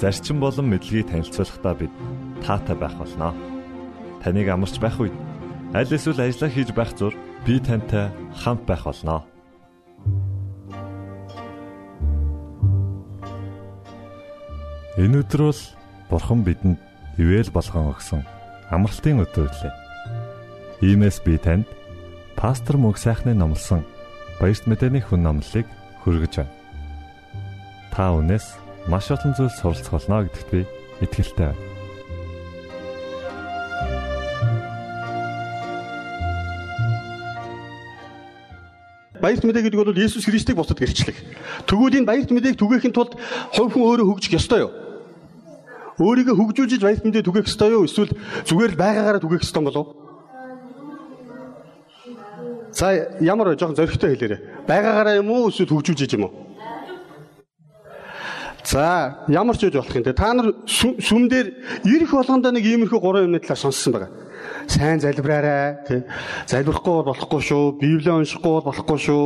зарчим болон мэдлэгийг танилцуулахдаа бид таатай байх болноо. Таныг амарч байх үед аль эсвэл ажиллаа хийж байх зур би тантай хамт байх болноо. Энэ өдөр бол Бурхан бидэнд ивэл болгон өгсөн амралтын өдөр лээ. Иймээс би танд пастор Мөг сайхны номлосөн баярт мэдээний хүн номлолыг хүргэж байна. Та өнөөс маш олон зүйл суралцах болно гэдэгт би итгэлтэй байна. Баярт мэдээ гэдэг бол Есүс Христийг бусдад гэрчлэх. Тэгвэл энэ баярт мэдээг түгээхин тулд хувь хүн өөрөө хөгжих ёстой юу? Өөрийгөө хөгжүүлж баярт мэдээ түгээх ёстой юу? Эсвэл зүгээр л байгаагаараа түгээх ёстой болов уу? За ямар жоохон зөрөгтэй хэлээрэй. Байгаагаараа юм уу эсвэл хөгжүүлж юм уу? За ямар ч үж болох юм те. Та нар сүм дээр ирэх болгондоо нэг иймэрхүү гурван юмны талаар сонссон байгаа. Сайн залбираарай те. Залбирахгүй болохгүй шүү. Библийг уншихгүй болохгүй шүү.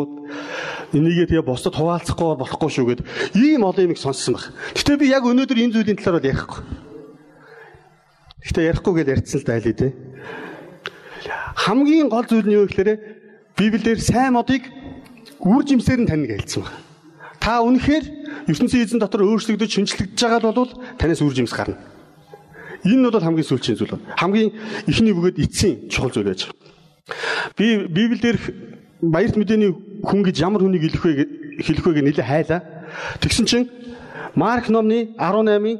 Энийгээ тэгээ бусдад хуваалцахгүй болохгүй шүү гэд ийм олон юмыг сонссон баг. Гэтэ би яг өнөөдөр энэ зүйлийн талаар бол ярихгүй. Гэтэ ярихгүй гэж ярьсан л дайлээ те. Хамгийн гол зүйл нь юу гэхээр Библиэлд сайн модыг үр жимсээр нь таньж хэлсэн байна. Та үнэхээр ертөнцийн эзэн дотор өөрчлөгдөж шинжлэгдэж байгаа бол танаас үр жимс гарна. Энэ бол хамгийн сүүлчийн зүйл. Хамгийн ихний бөгөөд эцсийн чухал зүйл байж байгаа. Би Библиэлд баярт мэдээний хүн гэж ямар хүнийг хэлэх вэ хэлэх вэ гэж нэлээ хайлаа. Тэгсэн чинь Марк номны 18-ын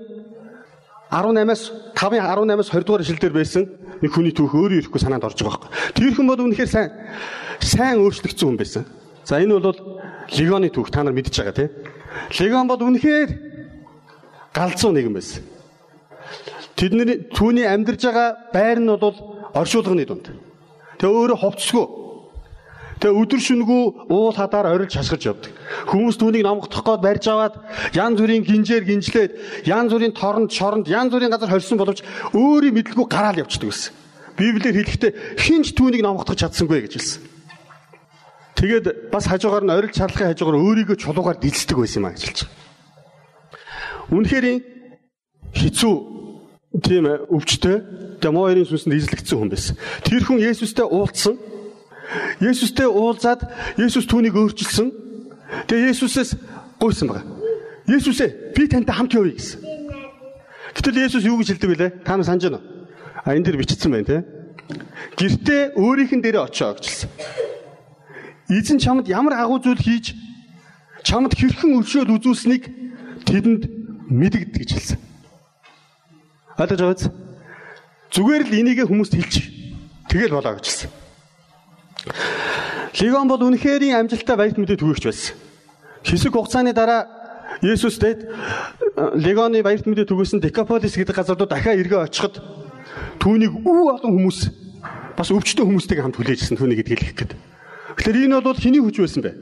18-аас 5-ын 18-аас 20 дугаар ишлэлдэр байсан нэг хүний түүх өөрөө ирэхгүй санаанд орж байгаа байхгүй. Тэр хүн бол үнэхээр сайн сайн өөрчлөгдсөн хүн байсан. За энэ бол Легоны түүх та нар мэдчихэж байгаа тийм. Легон бол үнэхээр галзуу нэгэн байсан. Тэдний түүний амьдарж байгаа байр нь бол оршуулгын дунд. Тэгээ өөрөө ховцсгүй. Тэгээ өдөр шөнөгөө уул хадаар орилж хасгаж явдаг. Хүмүүс түүнийг номгодох гээд барьж аваад янз бүрийн гинжээр гинжлээд янз бүрийн торонд шоронд янз бүрийн газар хорьсон боловч өөрийн мэдлгүй гараал явчихдаг гэсэн. Библиэр хэлэхдээ хинч түүнийг номгодох чадсангүй гэж хэлсэн. Тэгээд бас хажуугаар нь орилж шарлахын хажуугаар өөрийгөө чулуугаар дэлцдэг байсан юм а гэж хэлж байгаа. Үнэхээр хэцүү тийм өвчтөй демоорын сүнсэнд эзлэгдсэн хүн байсан. Тэр хүн Есүстэй уулзсан. Есүстэй уулзаад Есүс түүнийг өөрчилсөн. Тэгээ Есүсээс гуйсан байгаа. Есүсээ би тантай хамт явъя гэсэн. Гэтэл Есүс юу гэж хэлдэг вэ? Та нар санаж байна уу? А энэ дэр бичсэн байна те. Гэртээ өөрийнхэн дээрээ очоо гэж хэлсэн. Эзэн чамд ямар агуу зүйл хийж чамд хэрхэн өршөөл үзүүлсэнийг тэдэнд мэдэгд гэж хэлсэн. Ойлгож байгаа биз? Зүгээр л энийг хүмүүст хэлж тэгэл болоо гэж хэлсэн. Легон бол үнэхэрийн амжилттай баярт мэдээ түгээгч байсан. Хэсэг хугацааны дараа Есүс дэд Легоны баярт мэдээ түгээсэн Декаполис гэдэг газар руу дахиад эргээ очиход түүнийг өв олон хүмүүс бас өвчтөн хүмүүстэйг хамт хүлээжсэн түүнийг хэлэх гээд. Тэгэхээр энэ бол хэний хүч байсан бэ?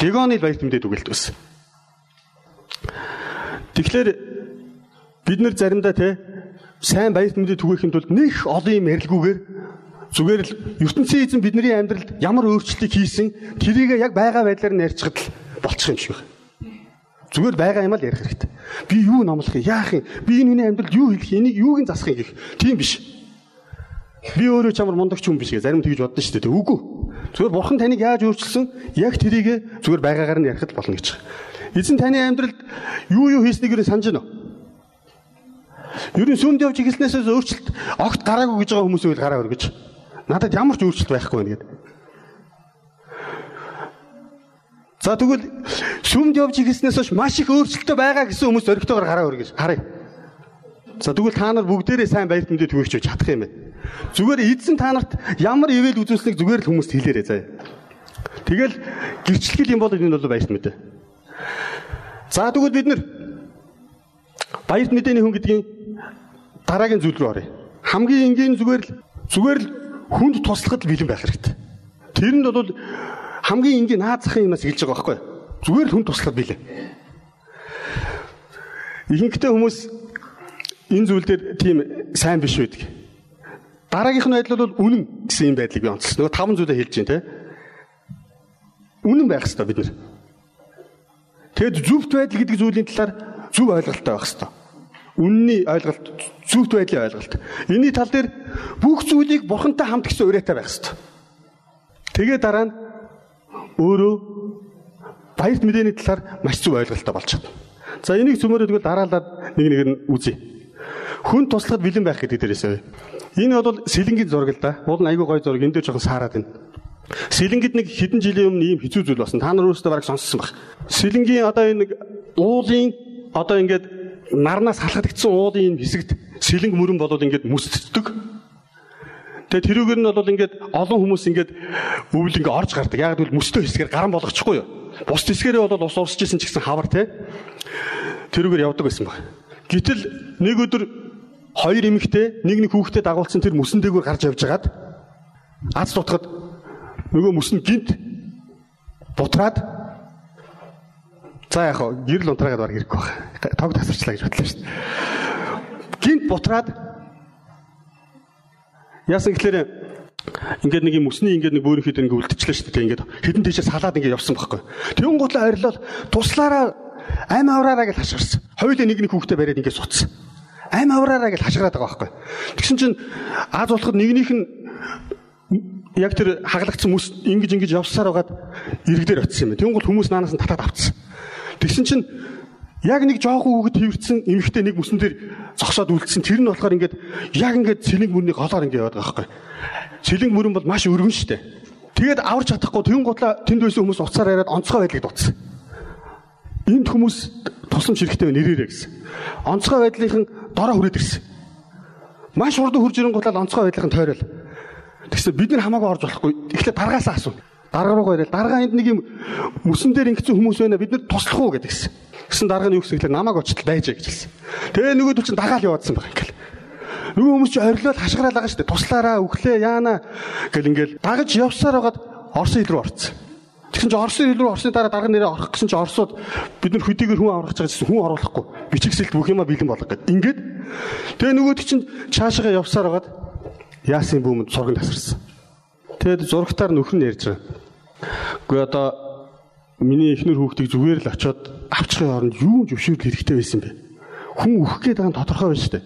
Легоны баярт мэдээ түгэлт байсан. Тэгэхээр бид нар заримдаа те сайн баярт мэдээ түгээхин тулд нэг олон юм ярилгүйгээр зүгээр л ертөнцийн эзэн бидний амьдралд ямар өөрчлөлтийг хийсэн тэрийг яг байгаа байдлаар нь ярьчихад л болчих юм шиг байна. Зүгээр байгаа юм л ярих хэрэгтэй. Би юу номлох юм? Яах юм? Би энэ хүний амьдралд юу хэлэх юм? Энийг юуг нь засах юм гэх. Тийм биш. Би өөрөө чамар мундагч хүн биш гэ зарим тэгж боддоо шүү дээ. Үгүй. Зүгээр бурхан таныг яаж өөрчилсөн? Яг тэрийг зүгээр байгаагаар нь ярихад болно гэж. Эзэн таны амьдралд юу юу хийснийг юу санаж байна уу? Ер нь сүмд явж ихэлснээс өөрчлөлт огт гараагүй гэж байгаа хүмүүс үйл гараа өргөж. Надад ямар ч өөрчлөлт байхгүй байна гэдэг. За тэгвэл сүмд явж ихэлснээс хойш маш их өөрчлөлтөө байгаа гэсэн хүмүүс зөрөгтэйгээр гараа өргөж. Харъя. За тэгвэл та нар бүгдээрээ сайн баярт мэдээ түгээх чадах юм байна. Зүгээр эзэн та нарт ямар ивэл үзүүлсэнийг зүгээр л хүмүүст хэлээрэй заяа. Тэгэл гэрчлэл юм бол энэ бол баярт мэдээ. За тэгвэл бид нар баярт мэдээний хүн гэдгийг дараагийн зүйл рүү оръё. Хамгийн энгийн зүгээр л зүгээр л хүнд туслахад бэлэн байх хэрэгтэй. Тэр нь бол хамгийн энгийн наад захын юмас хэлж байгаа байхгүй юу? Зүгээр л хүнд туслахад бэлэн. Ихэнхдээ хүмүүс энэ зүйл дээр тийм сайн биш байдаг. Дараагийнх нь байдал бол үнэн гэсэн юм байдлыг би онцлсон. Нөгөө таван зүйлээ хэлж те. Үнэн байх хэрэгтэй бид нар. Тэгэд зөвхт байдал гэдэг зүйлийн талаар зөв ойлголттой байх хэрэгтэй. Үнний ойлголт, зөвхт байдлын ойлголт. Энийний тал дээр бүх зүйлийг бурхантай хамт гэсэн уриатай байх хэрэгтэй. Тэгээ дараа нь өөрөө баярт мэдээний талаар маш зөв ойлголттой болж чадна. За энийг цөмөрөд тэгвэл дараалаад нэг нэг нь үзье. Хүн туслахад бэлэн байх гэдэг дээрээсээ. Энэ бол сэлэнгийн зураг л да. Уул нь айгүй гой зураг. Энд дээр жоохон саарад байна. Сэлэнгэд нэг хэдэн жилийн өмнө ийм хэцүү зүйл болсон. Та нар өөрсдөө бараг сонссон баг. Сэлэнгийн одоо энэ нэг уулын одоо ингээд нарнаас халахдагдсан уулын хэсэгт сэлэнг мөрөн болоод ингээд мүсддэг. Тэгээ тэрүүгээр нь бол ингээд олон хүмүүс ингээд өвөл ингээд орж гардаг. Яг гэвэл мөстөө хэсгээр гаран болгочихгүй юу? Бус хэсгээрээ бол ус урсж исэн ч гэсэн хавар те. Тэрүүгээр явдаг байсан баг. Гэтэл нэг өдөр хоёр эмэгтэй нэг нэг хүүхдэд дагуулсан тэр мөсөн дээгүүр гарч явж хагаад аз тутахад нөгөө мөс нь гинт бутраад за яг хоо гэрэл унтраагаад баг ирэхгүй байх. Тог тасарчлаа гэж бодлоо шүү дээ. Гинт бутраад яасан гэхлээр ингээд нэг юм өсний ингээд нэг бөөрийн хэд ингээд үлдчихлээ шүү дээ. Ингээд хэдэн тийшээ салаад ингээд явсан байхгүй. Тэгүн готлоо арилал туслаараа ам авраараа гэж хашгирсан. Хоёулаа нэг нэг хүүхдээ бариад ингээд суцсан. Ам авраараа гэж хашгираад байгаа байхгүй. Тэгсэн чинь аз болоход нэгнийх нь яг тэр хаглагдсан мөс ингэж ингэж явсаар байгаад иргдээр очсон юм. Тэнгуул хүмүүс наанаас нь татаад авцсан. Тэгсэн чинь яг нэг жоохон хүүхэд хөвөрцөн эмэгтэй нэг мөсөн дээр зогсоод үлдсэн. Тэр нь болохоор ингээд яг ингээд цэлэнг мөрний голоор ингээд яваад байгаа байхгүй. Цэлэнг мөрөн бол маш өргөн штэ. Тэгээд аварч чадахгүй тэн гутлаа тэнд байсан хүмүүс уцаар яриад онцгой байдлыг дутсан. Энд хүмүүс тусламж хэрэгтэй нэрээрээ гэсэн. Онцгой байдлынхан дороо хүрээд ирсэн. Маш урд хурж ирэн гутлаа онцгой байдлынхан тойрол. Тэгсэн бид нар хамаагүй орж болохгүй. Эхлээд даргаасаа асуу. Дарга руу ирэл. Дарга энд нэг юм мөсөн дээр ингэсэн хүмүүс байна. Бид нар туслах уу гэдэгсэн. Гэсэн дарга нь юу гэсэн гэхээр намайг очтол байж гэж хэлсэн. Тэгээ нөгөө төч дагаал яваадсан байгаа ингээл. Нөгөө хүмүүс чи орилол хашгираад байгаа шүү дээ. Туслаараа өглөө яана гэл ингээл дагаж явсаар байгаад Орсын хил рүү орцсон. Тэгсэн чи Орсын хил рүү орсны дараа дарга нэрээ орох гэсэн чи Оросууд бид нар хөдийгөр хүн аврах гэж байсан хүн оруулахгүй. Бичигсэлт бүх юма бэлэн болгох гэдэг. Ингээд тэгээ нөгөө чинь чаашаа явсаар байгаад Яасын бүүмэнд сурганд тасарсан. Тэгэд зурагтаар нөхөр нь ярьж байгаа. Гэхдээ одоо миний эхнэр хүүхдийг зүгээр л очиод авчихын оронд юу зөвшөөрөл хэрэгтэй байсан бэ? Хүн өөх гээд байгаа нь тодорхой байна шүү дээ.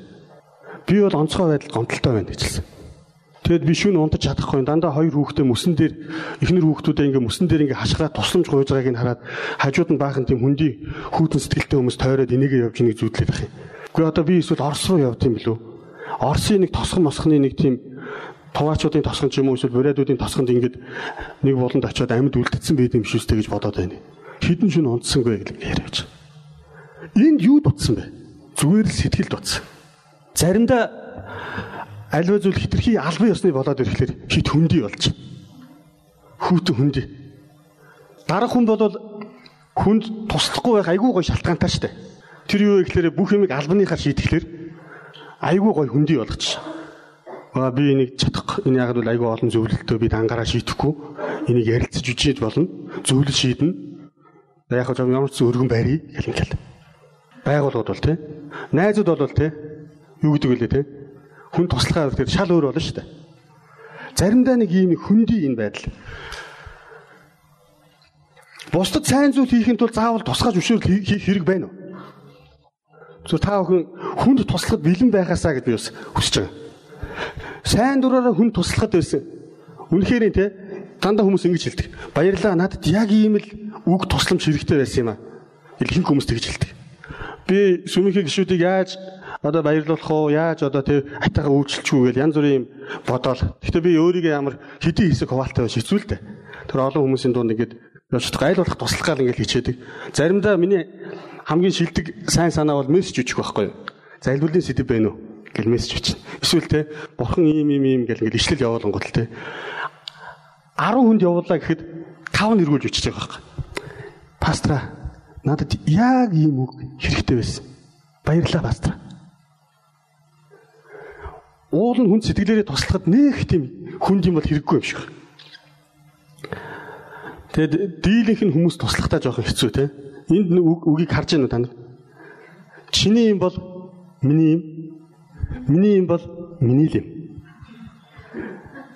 Би бол онцгой байдал гомдолтой байна гэжэлсэн. Тэгэд би шүүн унтаж чадахгүй дандаа хоёр хүүхдээ мөсөн дээр эхнэр хүүхдүүдээ ингээ мөсөн дээр ингээ хашгираад тусламж гуйж байгааг нь хараад хажууд нь баахан тийм хүндий хүүтэн сэтгэлтэй хүмүүс тойроод энийгээ явж ийг зүудлээд ах юм. Гэхдээ одоо би эсвэл Орос руу явд юм билүү? Оросын нэг тосхон мосхны нэг тийм туваачуудын тосгон ч юм уу эсвэл бурайдуудын тосгонд ингээд нэг болонд очиод амьд үлдсэн байд юм биш үстэй гэж бодоод байна. Хідэн шин унтсангүй гэж яриач. Энд юу дутсан бэ? Зүгээр л сэтгэл дутсан. Заримдаа альва зүйл хитрхи албан ёсны болоод ирэхлээр хит хөндөй болж. Хүүтэн хөндөй. Дараг хүн бол хүнд туслахгүй байх айгүй гой шалтгаантай штэ. Тэр юу гэхээр бүх юмыг албаныхаар шийтгэхлээр айгүй гой хөндөй болгочих. Аа би энийг чадах. Энэ яг л айгүй олон зөвлөлтөө бид ангараа шийтгэхгүй. Энийг ярилцаж үжиж болно. Зөвлөл шийднэ. Яг хөө ямар ч өргөн байрий гэл ингээл. Байгууллагууд бол тий. Найзууд бол тий. Юу гэдэг вэ тий? Хүн туслахаа тэр шал өөр болно шүү дээ. Заримдаа нэг ийм хөндөй энэ байдал. Бусдад сайн зүйл хийхэд бол заавал тусгаж өшөөрөл хийх хэрэг байна уу? Зөв та бүхэн хүнд туслахад бэлэн байхаасаа гэж би бас хүсэж байгаа. Сайн дураараа хүнд туслахад байсан. Үнэхээр те дандаа хүмүүс ингэж хэлдэг. Баярлаа надад яг ийм л үг тусламж хэрэгтэй байсан юм аа. Илхэн хүмүүс тэгж хэлдэг. Би сүмийнхээ гişүүдийг яаж одоо баярлуулах уу? Яаж одоо тэг хатаага үйлчлэх үү гэж янз бүрийн юм бодоол. Гэхдээ би өөрийгөө ямар хэдий хэсэг хуваалтай байж хэцүү л дээ. Тэр олон хүмүүсийн дунд ингэж явж айл болох туслах гал ингэж хичээдэг. Заримдаа миний хамгийн шилдэг сайн санаа бол мессеж өчөх байхгүй юу? За илбүлийн сэдв байна уу? гэл мессеж өчнө. Эсвэл те бурхан ийм ийм ийм гэл ингээл ишлэл явуулангууд те 10 хүнд явуулаа гэхэд 5 нэргүүлж өчөж байгаа байхгүй. Пастра надад яг ийм үг хэрэгтэй байсан. Баярлалаа пастра. Уул нь хүн сэтгэлээрээ туслахад нэх тийм хүнд юм бол хэрэггүй юм шиг. Тэгэд дийлэнх нь хүмүүс туслахтаа жоохон хэцүү те. Энд үгийг харж байна уу та нар? Чиний юм бол миний юм. Миний юм бол миний л юм.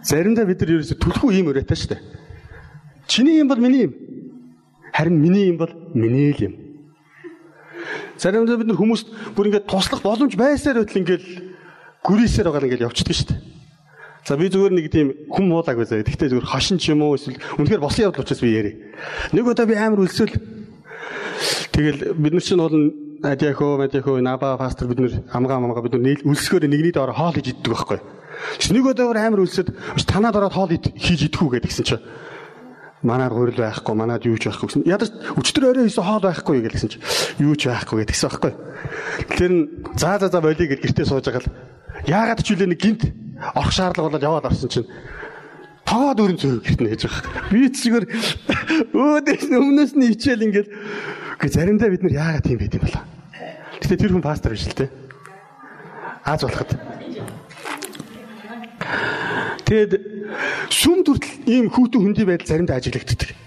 Заримдаа бид нар ерөөсө түлхүү ийм өрөөтэй шүү дээ. Чиний юм бол миний юм. Харин миний юм бол миний л юм. Заримдаа бид нар хүмүүст бүр ингээд туслах боломж байсаар байтал ингээд гүрийсээр байгаа ингээд явчихдаг шүү дээ. За би зүгээр нэг тийм хүм муулаг байсан. Гэхдээ зүгээр хошин ч юм уу эсвэл үнэхээр босон явдал учраас би яри. Нэг удаа би амар өлсөөл тэгэл бид нар чинь бол Адяхо, Мадяхо, Наба пастор бид нар амгаа амгаа бид нар өлсгөөр нэгний доор хоол хийж иддэг байхгүй. Нэг удаа амар өлсөд танаад ороод хоол хийж идэх үү гэдгсэн чинь манаар гурил байхгүй, манаад юу ч байхгүй гэсэн. Ядаж өчтөр орой хийсэн хоол байхгүй гэсэн чинь юу ч байхгүй гэдгсэн байхгүй. Тэр нь заа заа заа болиё гэж гэртээ сууж байгаа л яагаад ч үлээ нэг гинт орох шаардлага болоод яваад орсон чинь тоод өрн зөө гэрт нээж байгаа. Би зүгээр өөдөөс өмнөөс нь ичээл ингээд гэ заримдаа бид нар яагаад тийм байд юм бол. Гэтэ тэр хүн пастор биш л те. Аз болоход. Тэгэд сүм төртөл ийм хүүтэн хөндөй байдал заримдаа ажиглагддаг.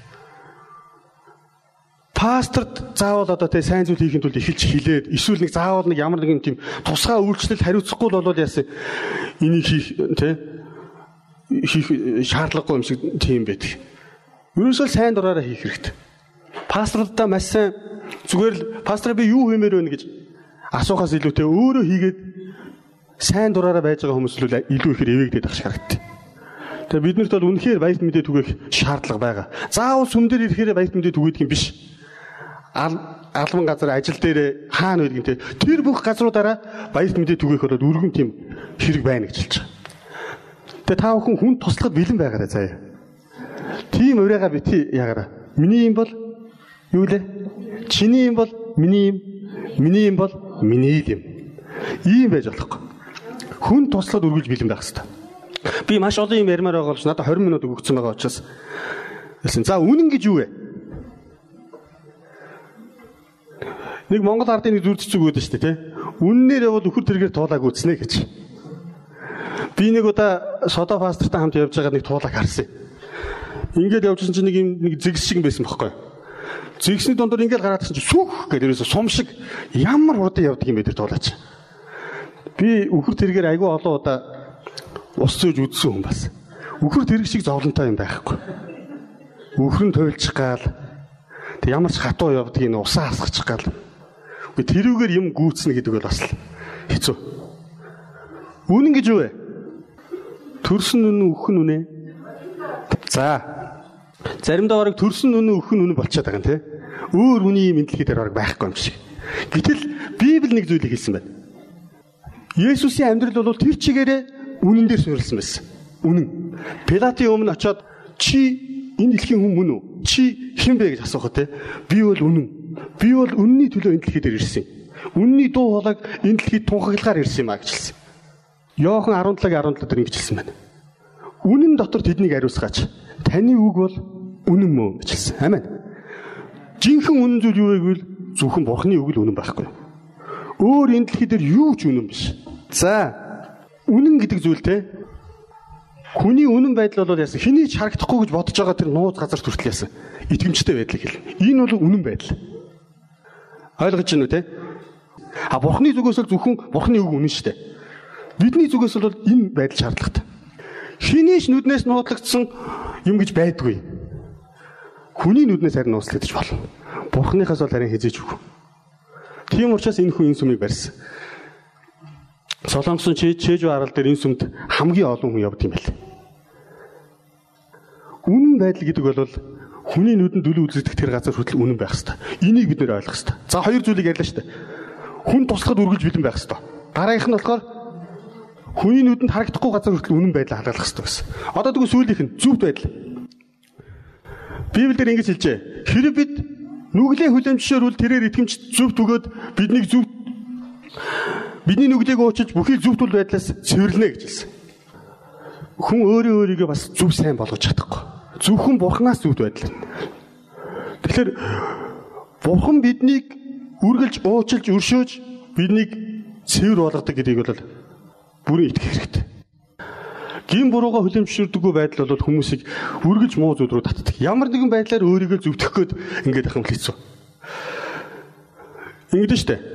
Пасторд заавал одоо тэ сайн зүйл хийхин тулд эхэлж хилээд эсвэл нэг заавал нэг ямар нэгэн тийм тусгай үйлчлэл хариуцахгүй л болоод яасан энийг хийх тэ хийх шаардлагагүй юм шиг тийм байдаг. Ерөөсөө сайн дураараа хийх хэрэгтэй. Пасторудаа маш сайн зүгээр л пастор би юу хиймээр вэ гэж асуухаас илүүтэй өөрөө хийгээд сайн дураараа байж байгаа хүмүүс л илүү ихээр эвэгдээд ах харагдтыг. Тэгээ биднэрт бол үнэхээр баяр мэдээ түгээх шаардлага байгаа. Заавал сүм дээр ирэхээр баяр мэдээ түгээдэг юм биш. Албан газар ажил дээр хаана юм те. Тэр бүх газруудаараа баяр мэдээ түгээх бол өргөн тийм хэрэг байна гэж хэлж байгаа. Тэгээ та бүхэн хүн туслахад бэлэн байгаарай заяа. Тийм урайгаа бити ягаараа. Миний юм бол юу лээ? Чиний юм бол миний юм. Миний юм бол миний юм. Ийм байж болохгүй. Хүн туслахад үргэлж бэлэн байх хэрэгтэй. Би маш олон юм ярмаар байгаа болж надад 20 минут өгөгдсөн байгаа учраас. За үнэн гэж юу вэ? Нэг Монгол ардын нэг зүрд зүг өгдөө шүү дээ, тий. Үннээр явал өхөр тэргээр туулааг үтснэ гэж. Би нэг удаа Содо пастортай хамт явж байгаа нэг туулааг харсан. Ингээд явжсэн чинь нэг юм нэг зэгс шиг байсан бохоггүй. Зэгсний дундор ингээд гараадсан чинь сүх гэдэг ерөөсө сум шиг ямар хурдан явдаг юм бэ тэр туулаач. Би өхөр тэргээр айгүй олон удаа ус зөөж үдсэн хүн бас. Үхэр тэрэг шиг зовлонтой юм байхгүй. Үхэр нь туйлчих гал. Тэг ямар ч хатуу явдгийг нь усаа хасгачих гал. Үгүй тэрүүгээр юм гүйцнэ гэдэг бол бас хэцүү. Үнэн гэж юу вэ? Төрсөн үнэн үхэн үнэ. За. Заримдаа бараг төрсөн үнэн үхэн үнэн болчиход байгаа юм тий. Өөр үний дэлхий дээр бараг байхгүй юм шиг. Гэтэл Библи нэг зүйлийг хэлсэн байна. Есүсийн амьдрал бол тэр чигээрээ үнэн дээр суурилсан байсан. Үнэн. Пилатын өмнө очиод чи энэ дэлхийн хүн мөн үү? Чи хэн бэ гэж асуухад те би бол үнэн. Би бол үнний төлөө энэ дэлхий дээр ирсэн. Үнний дуу хоолойг энэ дэлхийд тунхаглагаар ирсэн юм а гэж хэлсэн. Йохан 17-гийн 17 дээр ингэж хэлсэн байна. Үнэн дотор тэднийг ариусгаач. Таны үг бол үнэн мөө гэж хэлсэн. Амен. Жинхэнэ үнэн зүйл юу вэ гэвэл зөвхөн Бурхны үг л үнэн байхгүй. Өөр энэ дэлхий дээр юу ч үнэн биш. За үнэн гэдэг зүйлтэй хүний үнэн байдал бол яасан хэний ч харагдахгүй гэж бодож байгаа тэр нууц газар төртөл яасан итгэмжтэй байдлыг хэл. Энэ бол үнэн байдал. Ойлгож байна уу те? А бурхны зүгээс л зөвхөн бурхны үг үнэн шүү дээ. Бидний зүгээс бол энэ байдал шаардлагатай. Хэний ч нүднээс нуудлагдсан юм гэж байдгүй. Хүний нүднээс харин нууцлагдаж болно. Бурхныхаас бол харин хизээж үгүй. Тийм учраас энэ хүн энэ сүмийг барьсан. Солонгосын чэжүү арал дээр энэ сүмд хамгийн олон хүн явд юм байл. Үнэн байдал гэдэг бол хүний нүдэнд дүл үзэгдэх тэр газар хүртэл үнэн байх хэрэгтэй. Энийг бид нэр ойлгох хэрэгтэй. За хоёр зүйлийг ярьлаа шүү дээ. Хүн туслахад үргэлж бэлэн байх хэрэгтэй. Дараагийнх нь болохоор хүний нүдэнд харагдахгүй газар хүртэл үнэн байдлаа хадгалах хэрэгтэй байсан. Одоо тэгвэл сүүлийнх нь зөвхт байдал. Библиэр ингэж хэлжээ. Хэрэв бид нүглийн хүлэмжшөөрүүл тэрээр итгэмж зөв түгөөд биднийг зөв Бидний нүглийг уучиж бүхий зөв тул байдлаас цэвэрлэнэ гэж хэлсэн. Хүн өөрөө өөрийгөө бас зөв сайн болгож чадахгүй. Зөвхөн бурхнаас зөвд байдал. Тэгэхээр бурхан биднийг үргэлж уучилж өршөөж биднийг цэвэр болгодог гэдгийг бол бүрэн итгэх хэрэгтэй. Гин бурууга хүлэмжшүүлдэггүй байдал бол хүмүүсийг үргэлж муу зүйл рүү татдаг. Ямар нэгэн байдлаар өөрийгөө зөвтгөх гээд ингээд ахын хэлсэн. Ингэдэж штэ.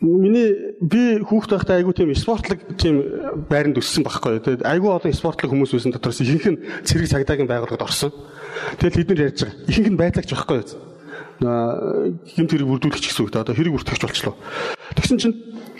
Миний би хүүхд байхдаа айгүй тийм спортлог тийм байранд өссөн байхгүй. Тэгээд айгүй олон спортлог хүмүүс байсан дотроос ихэнх нь цэрэг цагдаагийн байгууллагад орсон. Тэгэл бид нар ярьж байгаа. Ихэнх нь байцаагч байхгүй. Гэмт хэрэг бүрдүүлэгч гэсэн үг. Одоо хэрэг бүртгэгч болчлоо. Тэгсэн чинь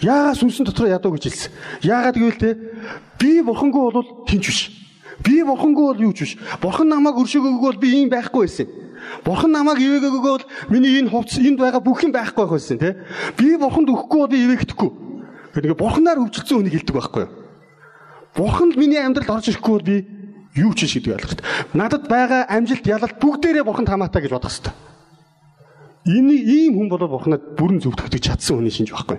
Яагаад сүнсэн дотроо ядуу гэж хэлсэн? Яагаад гэвэл те би бурхангүй бол тэнч биш. Би бурхангүй бол юу ч биш. Бурхан намайг өршөөгөөг бол би ийм байхгүй байсан. Бурхан намайг ивээгөөг бол миний энэ хувцс энд байгаа бүх юм байхгүй байх байсан те. Би бурханд өгөхгүй бол ивээгдэхгүй. Гэхдээ бурханаар өвчлөсөн үнийг хэлдэг байхгүй юу? Бурханд миний амьдралд орж ирэхгүй бол би юу ч шийдвэ ойлгох хэрэгтэй. Надад байгаа амжилт ялалт бүгдээрээ бурханд хамаатай гэж бодох хэрэгтэй. Энэ ийм хүн бол бурханад бүрэн зөвтгөх чадсан хүний шинж байхгүй?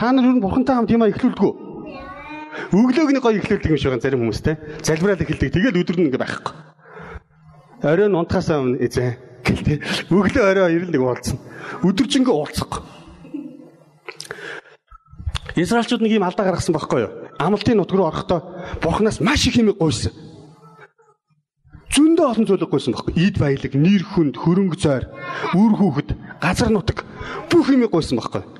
Та нар юу бурхантай хамт юм а ихлүүлдэг үү? Өглөөг нэг гоё ихлүүлдэг юм шиг байгаа зарим хүмүүстэй. Залбираад эхэлдэг. Тэгээд өдөр нь ингээ байхгүй. Оройн унтахаасаа өмнө эзэн гэлтэй. Өглөө орой ирэл нэг уулзсан. Өдөржингөө уулзах. Израильчууд нэг юм алдаа гаргасан байхгүй юу? Амлалтын нутг руу орохдоо Бурханаас маш их юм гуйсан. Зөндөө олон зүйл гуйсан байхгүй. Ийд баялаг, нэр хүнд, хөрөнгө зойр, үр хүүхэд, газар нутаг бүх юм гуйсан байхгүй.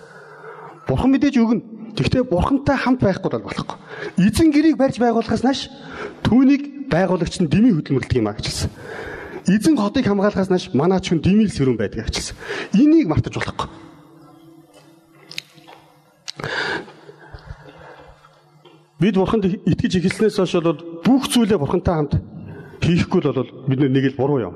Бурхан мэдээж өгнө. Гэхдээ Бурхантай хамт байхгүй бол болохгүй. Эзэн гэрийг барьж байгуулахаас нааш түүнийг байгуулагч нь дэмий хөдөлмөрлөдөг юм а гэж хэлсэн. Эзэн хотыг хамгаалахаас нааш манаач хүн дэмий сэрүүн байдаг гэж хэлсэн. Энийг мартаж болохгүй. Бид бурханд итгэж эхэлснээс хойш бол бүх зүйлээ бурхантай хамт хийхгүй бол бид нэг л буруу юм.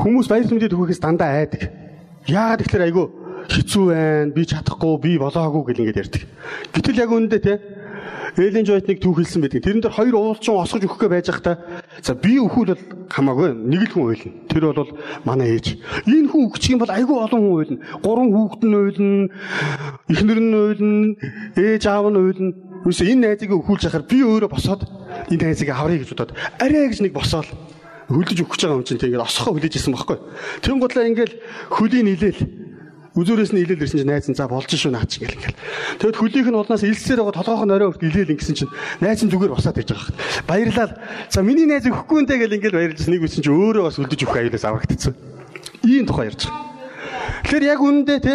хүмүүс баярт мэдээ төгөөхөөс дандаа айдаг. Яагаад тэгэхээр айгүй хэцүү байна, би чадахгүй, би болоогүй гэл ингээд ярьдаг. Гэтэл яг үүндээ те Элийн Жойтныг түүх хэлсэн байдаг. Тэрэн дээр хоёр уулчин осгож өгөх гээ байж байхдаа за би өхүүл бол хамаагүй нэг л хүн уйлна. Тэр бол манай ээж. Энэ хүн өгчих юм бол айгүй олон хүн уйлна. Гурван хүүхэд нь уйлна. Эхнэр нь уйлна. Ээж аав нь уйлна. Үгүй энэ найзыг өхүүлж яхаар би өөрөө босоод энэ найзыг аврыг гэж бодоод арай гэж нэг босоод хөлдөж өгч байгаа юм чинь тэгээд осхоо хүлээж исэн байхгүй. Тэгэн гутлаа ингээл хөлийн нийлээл Үзүүрээс нь илээл ирсэн чинь найз нь за болж шүү наач ингээл ингээл. Тэгэд хөлийнх нь улнаас илсээр байгаа толгойн орой өрт илээл ингэсэн чинь найз нь зүгээр босаад байж байгаа хэрэг. Баярлал. За миний найз өгөхгүй нэ гэл ингээл баярлаж нэг үсэн чинь өөрөө бас хөлдөж өгөх аюулаас аврагдчихсан. Ийм тухай ярьж байгаа. Тэгэхээр яг үнэндээ те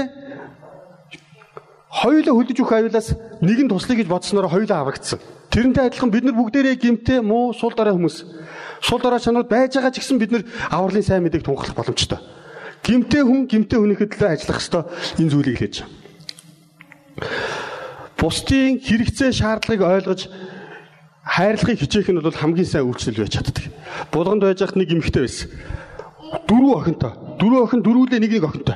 хоёулаа хөлдөж өгөх аюулаас нэг нь туслая гэж бодсноор хоёулаа аврагдсан. Тэрнтэй адилхан бид нар бүгдээрээ гимтэй муу сул дараа хүмүүс. Сул дараа чанар байж байгаа ч гэсэн бид нар авралын сайн мэдээг тунхаглах боломжтой. Гимтэй хүн гимтэй хүнийхэд л ажиллах ёстой энэ зүйлийг хэлж байна. Бусдын хэрэгцээ шаардлагыг ойлгож хайрлахыг хичээх нь бол хамгийн сайн үйлчлэл байж чаддаг. Булганд байж хат нэг эмэгтэй байсан. Дөрөв охинтой. Дөрөв охин дөрвөлээ нэг нэг охинтой.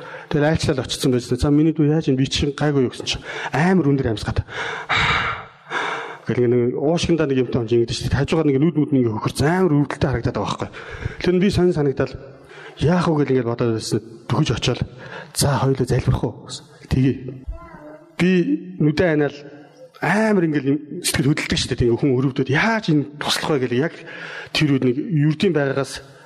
Тэр айлчлал очсон байсан. За миний дүү яаж би чинь гайгүй юу гэсэн чинь амар өндөр амьсгаад Гэл нэг уушгиндаа нэг юмтай онж ингэдэж дээ. Хажуугаар нэг нүд нүд нэг хөхөр амар өвдөлтөй харагдаад байгаа байхгүй. Тэр нь би сонь санагдал яах вэ гэл ингээд бодоод байсан. Төхөж очоод за хоёулаа залбирах уу гэсэн. Тэгээ. Би нүдэ анаал амар ингээл сэтгэл хөдлөлдөг шүү дээ. Тэгээ хүн өрөвдөд яаж энэ туслах вэ гэл яг тэр үед нэг юрдийн байгаагаас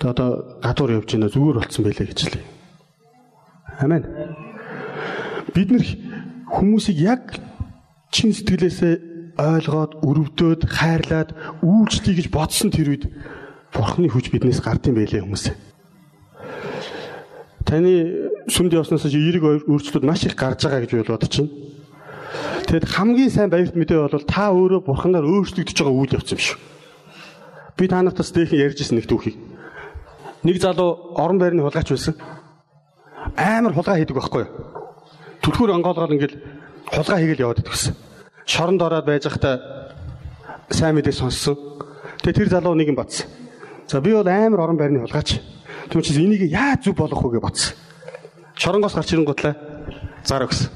Тэгээ одоо гадуур явж байна зүгээр болцсон байлээ гэж лээ. Амен. Бид нэр хүмүүсийг яг чин сэтгэлээсээ ойлгоод, өрөвдөөд, хайрлаад, үйлчлэе гэж бодсон тэр үед Бурхны хүч биднээс гардыг байлээ хүмүүсээ. Таны сүмд явснаас эерэг өөрчлөлт маш их гарч байгаа гэж бодож чинь. Тэгэд хамгийн сайн баярт мэдээ бол та өөрөө Бурханаар өөрчлөгдөж байгаа үйл явц юм шүү. Би та нартаас дээхэн ярьж ирсэн нэг түүхийг. Нэг залуу орон байрны хулгайч байсан. Амар хулгай хийдэг байхгүй юу? Түлхүүр онгоолгоор ингээл хулгай хийгээл яваад идэгсэн шоронд ороод байж захта сайн мэдээ сонссон. Тэгээ тэр залуу нэг юм батсан. За би бол амар орон байрны хулгайч. Тэгм чи энийг яаж зүг болгох вэ гэж батсан. Шоронгоос гарч ирэн гутлаа зар өгсөн.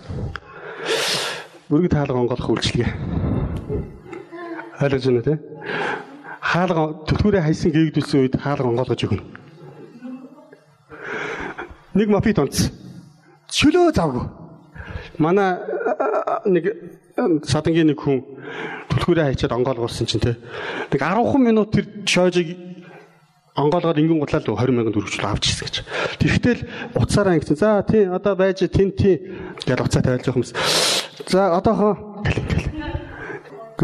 Бүрэг таалга онгоолох үйлчлэгээ. Ойлгож байна тий? Хаалга төлхөөрөө хайсан гээгдүүлсэн үед хаалга онгоолгож өгнө. Нэг мопит онц. Чөлөө завгүй. Манай нэг садангийн нэг хүн түлхүүрээ хайчаад онгоолгуулсан чинь те. Нэг 10 минут тэр шоожиг онгоолгоод ингэн гутлаа л 20 мянган төгрөглөө авч ирсэн гэж. Тэгэхдээ л уцаараа ингэсэн. За тий одоо байж тэн тий гэж уцаа тавиулж явах юмс. За одоохоо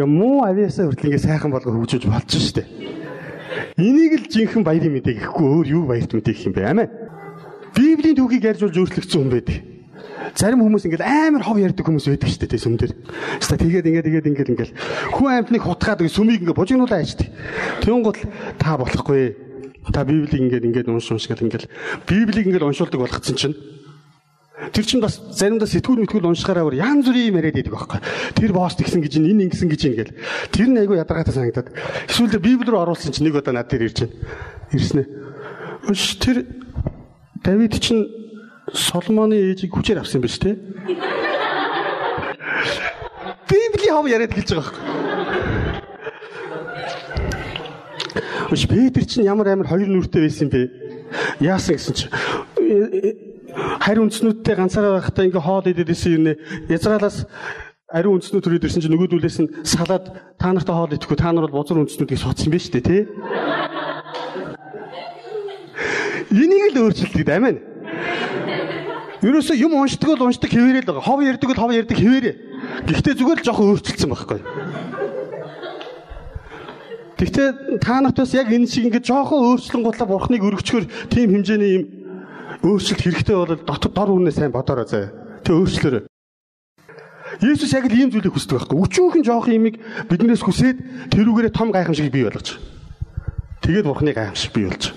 муу авиасаа хүртэл ингээ сайхан болго хөгжиж болж штэ. Энийг л жинхэнэ баярын мэдээ гэхгүй өөр юу баярт мэдээ гэх юм бэ? Амин. Библийн түүхийг ярьж болж өөрчлөгдсөн хүн байдаг. Зарим хүмүүс ингээд амар хов ярьдаг хүмүүс байдаг шүү дээ сүм дээр. Хаста тэгээд ингээд тэгээд ингээд ингээд хүн амьтныг хутгаад сүмийг ингээд бужигнуулаа аждаг. Тэгүн гол та болохгүй. Та Библийг ингээд ингээд унш унш гэл ингээд Библийг ингээд уншуулдаг болгоцсон чинь Тэр чинь бас заримдаа сэтгүүл мэтгүүл уншихаараа бүр янз бүрийн юм яриад байдаг байхгүй. Тэр босс тэгсэн гэж энэ ингэсэн гэж ингээл. Тэр нь айгүй ядаргаатай санагдаад. Эсвэл Библи рүү оруулсан чинь нэг удаа над дээр ирж байна. Ирсэн ээ. Өш тэр Давид чинь Соломоны ээжийг хүчээр авсан юм биш үү? Библийн хав яриад хэлж байгаа байхгүй. Өш Петр чинь ямар амар хоёр нүртэй байсан бэ? Яасан гэсэн чинь харь үндснүүдтэй ганцаараа байхдаа ингээ хоол идээд исэн юм нэ. Язраалаас ариун үндснүүд төрөөд ирсэн чинь нөгөөдүүлээс нь салаад та нартай хоол идэхгүй та нар бол бузар үндснүүдийг соцсон юм шүү дээ тий. Энийг л өөрчилдөг амин. Ерөөсөө юм уншдаг бол уншдаг хэвээрээ л байгаа. Хов ярддаг бол хов ярддаг хэвээрээ. Гэхдээ зүгээр л жоохон өөрчилсөн байхгүй. Гэхдээ та нарт бас яг энэ шиг ингээд жоохон өөрчлөн гутлаа бурхныг өргөчгөр тийм хэмжээний юм өөрчлөлт хэрэгтэй бол дотор дор үнэ сайн бодороо заяа. Тэ өөрчлөөрэй. Есүс яг л ийм зүйлийг хүсдэг байхгүй. Өчүүхэн жоох юмыг биднээс хүсээд тэрүүгээрээ том гайхамшиг бий болгож. Тэгээд бурхны гайхамшиг бий болж.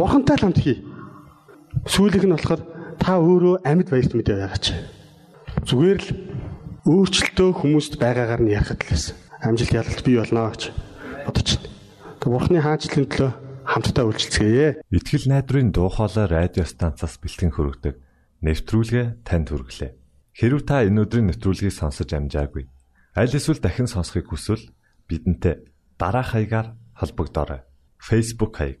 Бурхантай л хамт хий. Сүүлийнх нь болохоор та өөрөө амьд баярт мэдээ байгаач. Зүгээр л өөрчлөлтөө хүмүүст байгаагаар нь ярихад л байсан амжилт ялалт бий болно гэж бодож байна. Тэг бурхны хаанчлалын төлөө хамтдаа үйлчлцгээе. Итгэл найдрын дуу хоолой радио станцаас бэлтгэн хөрөгдөг нэвтрүүлгээ танд хүргэлээ. Хэрв та энэ өдрийн нэвтрүүлгийг сонсож амжаагүй аль эсвэл дахин сонсохыг хүсвэл бидэнтэй дараах хаягаар холбогдорой. Facebook хаяг: